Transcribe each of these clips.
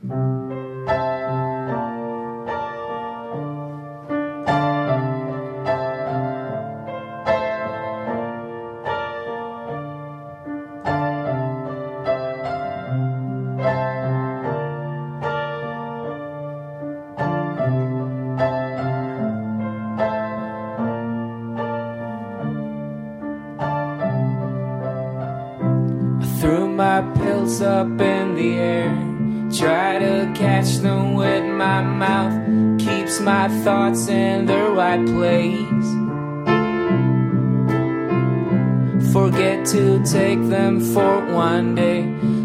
Threw my pills up in the air. Try to catch them with my mouth. Keeps my thoughts in the right place. Forget to take them for one day.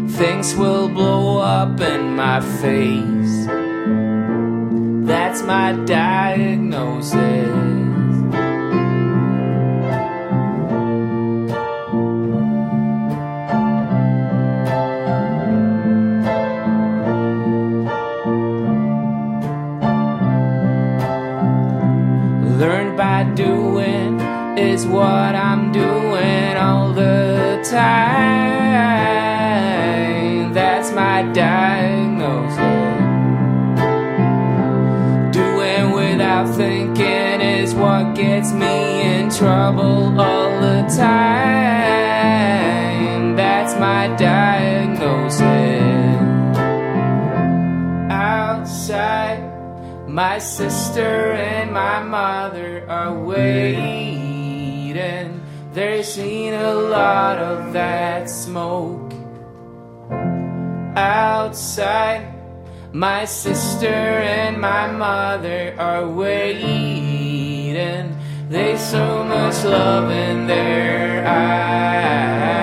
Things will blow up in my face. That's my diagnosis. Is what I'm doing all the time. That's my diagnosis. Doing without thinking is what gets me in trouble all the time. That's my diagnosis. Outside. My sister and my mother are waiting. They're seen a lot of that smoke outside. My sister and my mother are waiting. They so much love in their eyes.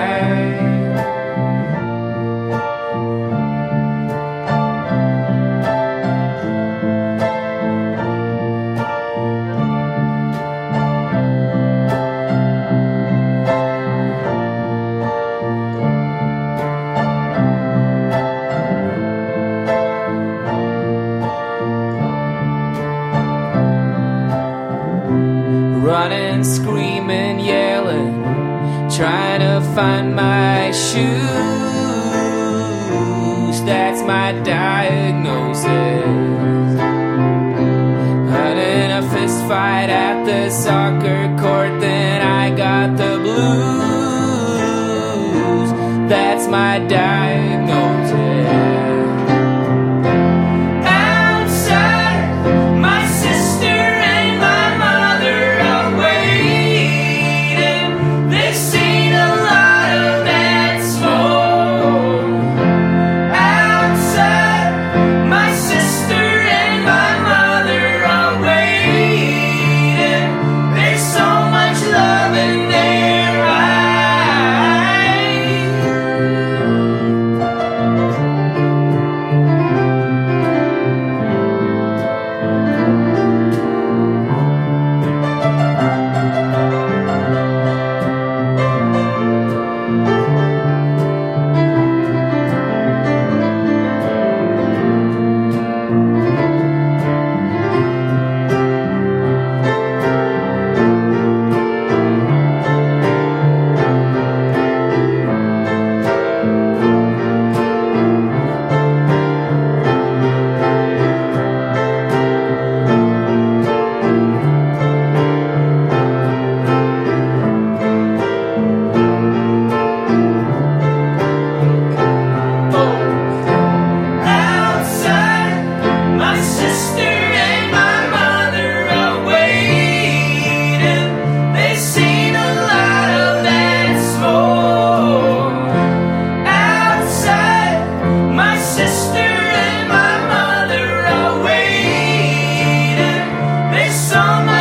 Screaming, yelling, trying to find my shoes. That's my diagnosis. Had a fist fight at the soccer There's